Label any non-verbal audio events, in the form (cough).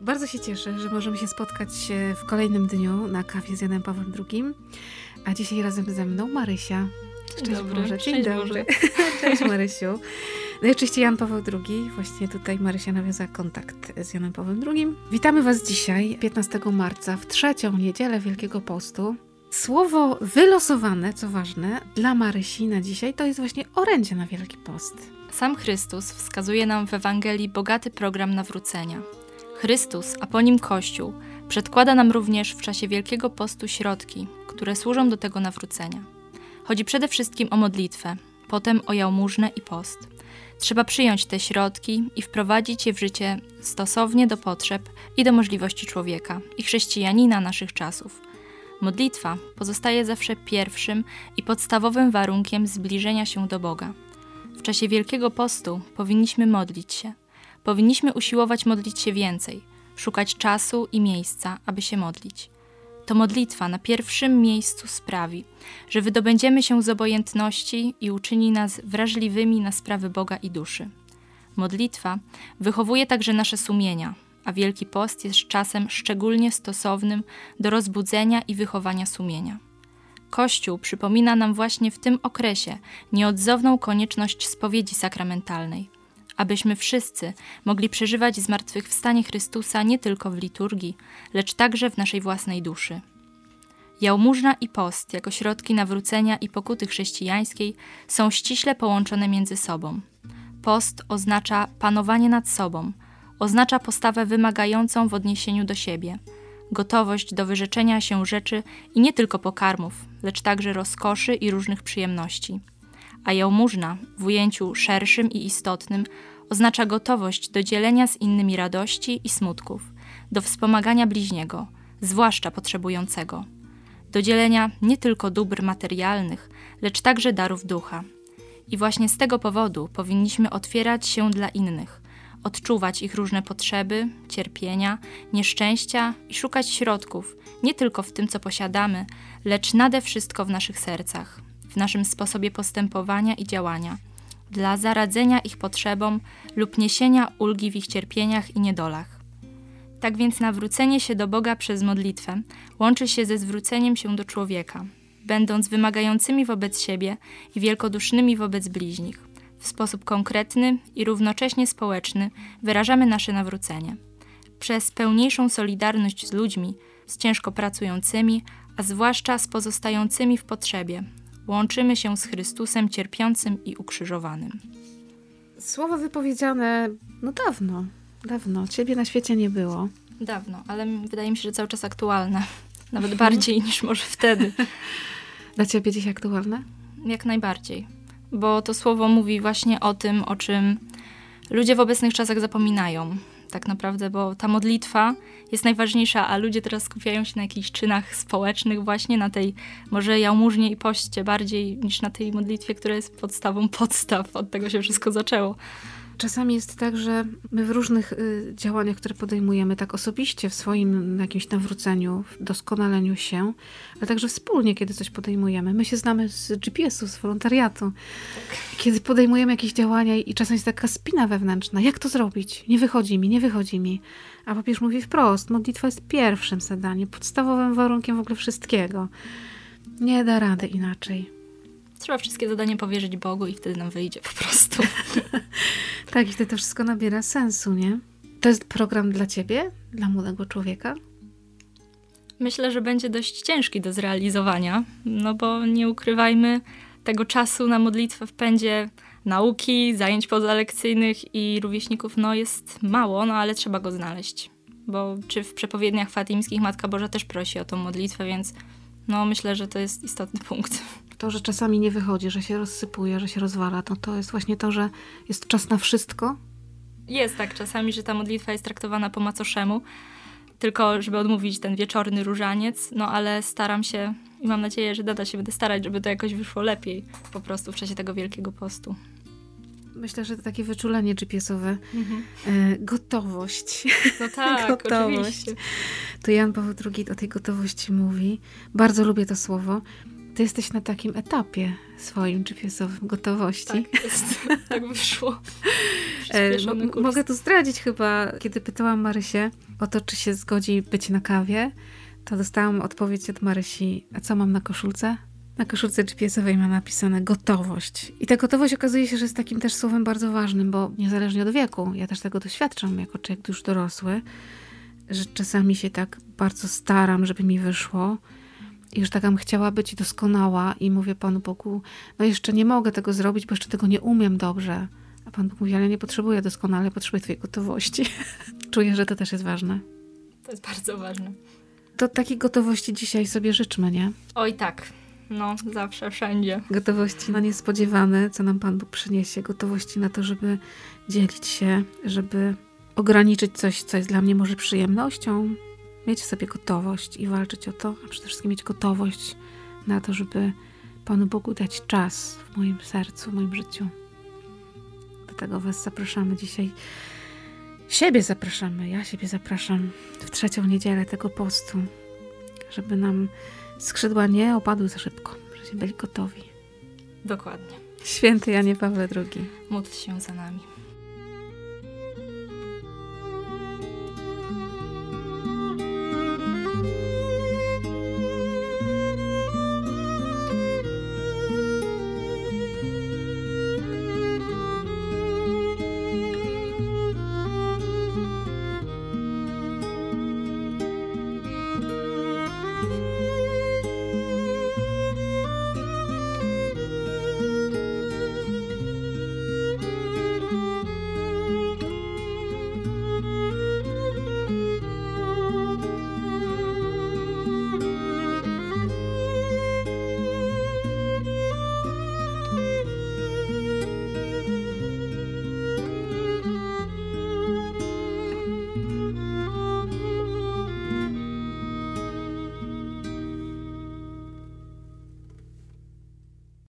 Bardzo się cieszę, że możemy się spotkać w kolejnym dniu na kawie z Janem Pawłem II. A dzisiaj razem ze mną Marysia. Cześć dobry. Boże. Dzień Cześć dobry. (laughs) Cześć Marysiu. No i oczywiście Jan Paweł II. Właśnie tutaj Marysia nawiązała kontakt z Janem Pawłem II. Witamy Was dzisiaj, 15 marca, w trzecią niedzielę Wielkiego Postu. Słowo wylosowane, co ważne, dla Marysi na dzisiaj to jest właśnie orędzie na Wielki Post. Sam Chrystus wskazuje nam w Ewangelii bogaty program nawrócenia. Chrystus, a po nim Kościół, przedkłada nam również w czasie Wielkiego Postu środki, które służą do tego nawrócenia. Chodzi przede wszystkim o modlitwę, potem o jałmużnę i post. Trzeba przyjąć te środki i wprowadzić je w życie stosownie do potrzeb i do możliwości człowieka i chrześcijanina naszych czasów. Modlitwa pozostaje zawsze pierwszym i podstawowym warunkiem zbliżenia się do Boga. W czasie Wielkiego Postu powinniśmy modlić się. Powinniśmy usiłować modlić się więcej, szukać czasu i miejsca, aby się modlić. To modlitwa na pierwszym miejscu sprawi, że wydobędziemy się z obojętności i uczyni nas wrażliwymi na sprawy Boga i duszy. Modlitwa wychowuje także nasze sumienia, a Wielki Post jest czasem szczególnie stosownym do rozbudzenia i wychowania sumienia. Kościół przypomina nam właśnie w tym okresie nieodzowną konieczność spowiedzi sakramentalnej, abyśmy wszyscy mogli przeżywać zmartwychwstanie Chrystusa nie tylko w liturgii, lecz także w naszej własnej duszy. Jałmużna i post, jako środki nawrócenia i pokuty chrześcijańskiej, są ściśle połączone między sobą. Post oznacza panowanie nad sobą, oznacza postawę wymagającą w odniesieniu do siebie – gotowość do wyrzeczenia się rzeczy i nie tylko pokarmów, lecz także rozkoszy i różnych przyjemności. A jałmużna, w ujęciu szerszym i istotnym, oznacza gotowość do dzielenia z innymi radości i smutków, do wspomagania bliźniego, zwłaszcza potrzebującego, do dzielenia nie tylko dóbr materialnych, lecz także darów ducha. I właśnie z tego powodu powinniśmy otwierać się dla innych, odczuwać ich różne potrzeby, cierpienia, nieszczęścia i szukać środków, nie tylko w tym, co posiadamy, lecz nade wszystko w naszych sercach, w naszym sposobie postępowania i działania, dla zaradzenia ich potrzebom lub niesienia ulgi w ich cierpieniach i niedolach. Tak więc nawrócenie się do Boga przez modlitwę łączy się ze zwróceniem się do człowieka, będąc wymagającymi wobec siebie i wielkodusznymi wobec bliźnich w sposób konkretny i równocześnie społeczny wyrażamy nasze nawrócenie. Przez pełniejszą solidarność z ludźmi, z ciężko pracującymi, a zwłaszcza z pozostającymi w potrzebie, łączymy się z Chrystusem cierpiącym i ukrzyżowanym. Słowo wypowiedziane no dawno, dawno. Ciebie na świecie nie było. Dawno, ale wydaje mi się, że cały czas aktualne. (laughs) Nawet bardziej niż może wtedy. (laughs) Dla ciebie dziś aktualne? Jak najbardziej bo to słowo mówi właśnie o tym, o czym ludzie w obecnych czasach zapominają. Tak naprawdę, bo ta modlitwa jest najważniejsza, a ludzie teraz skupiają się na jakichś czynach społecznych, właśnie na tej może jałmużnie i poście bardziej niż na tej modlitwie, która jest podstawą podstaw. Od tego się wszystko zaczęło. Czasami jest tak, że my w różnych y, działaniach, które podejmujemy, tak osobiście w swoim jakimś nawróceniu, w doskonaleniu się, ale także wspólnie, kiedy coś podejmujemy. My się znamy z GPS-u, z wolontariatu. Kiedy podejmujemy jakieś działania i czasem jest taka spina wewnętrzna. Jak to zrobić? Nie wychodzi mi, nie wychodzi mi. A papież mówi wprost, modlitwa jest pierwszym zadaniem, podstawowym warunkiem w ogóle wszystkiego. Nie da rady inaczej. Trzeba wszystkie zadania powierzyć Bogu i wtedy nam wyjdzie po prostu. (laughs) tak, i wtedy to wszystko nabiera sensu, nie? To jest program dla ciebie, dla młodego człowieka? Myślę, że będzie dość ciężki do zrealizowania, no bo nie ukrywajmy, tego czasu na modlitwę w pędzie nauki, zajęć pozalekcyjnych i rówieśników no jest mało, no ale trzeba go znaleźć. Bo czy w przepowiedniach fatimskich Matka Boża też prosi o tą modlitwę, więc no myślę, że to jest istotny punkt to, że czasami nie wychodzi, że się rozsypuje, że się rozwala, to, to jest właśnie to, że jest czas na wszystko. Jest tak czasami, że ta modlitwa jest traktowana po macoszemu, tylko żeby odmówić ten wieczorny różaniec, no ale staram się i mam nadzieję, że dada się będę starać, żeby to jakoś wyszło lepiej po prostu w czasie tego Wielkiego Postu. Myślę, że to takie wyczulenie GPS-owe. Mhm. E, gotowość. No tak, (laughs) gotowość. Oczywiście. To Jan Paweł II o tej gotowości mówi. Bardzo lubię to słowo Ty jesteś na takim etapie swoim GPS-owym gotowości. Tak, jest, (laughs) tak wyszło. E, kurs. Mogę tu zdradzić chyba, kiedy pytałam Marysię o to, czy się zgodzi być na kawie, to dostałam odpowiedź od Marysi, a co mam na koszulce? Na koszulce GPS-owej mam napisane gotowość. I ta gotowość okazuje się, że jest takim też słowem bardzo ważnym, bo niezależnie od wieku, ja też tego doświadczam jako człowiek już dorosły, że czasami się tak bardzo staram, żeby mi wyszło, i już takam chciała być doskonała i mówię Panu Bogu, no jeszcze nie mogę tego zrobić, bo jeszcze tego nie umiem dobrze. A Pan Bóg mówi, ale nie potrzebuję doskonale, potrzebuję Twojej gotowości. (laughs) Czuję, że to też jest ważne. To jest bardzo ważne. To takiej gotowości dzisiaj sobie życzmy, nie? Oj tak. No, zawsze, wszędzie. Gotowości na niespodziewane, co nam Pan Bóg przyniesie. Gotowości na to, żeby dzielić się, żeby ograniczyć coś, co jest dla mnie może przyjemnością, mieć w sobie gotowość i walczyć o to, a przede wszystkim mieć gotowość na to, żeby Panu Bogu dać czas w moim sercu, w moim życiu. Do tego Was zapraszamy dzisiaj. Siebie zapraszamy, ja siebie zapraszam w trzecią niedzielę tego postu, żeby nam skrzydła nie opadły za szybko, żebyśmy byli gotowi. Dokładnie. Święty Janie Paweł II. Módl się za nami.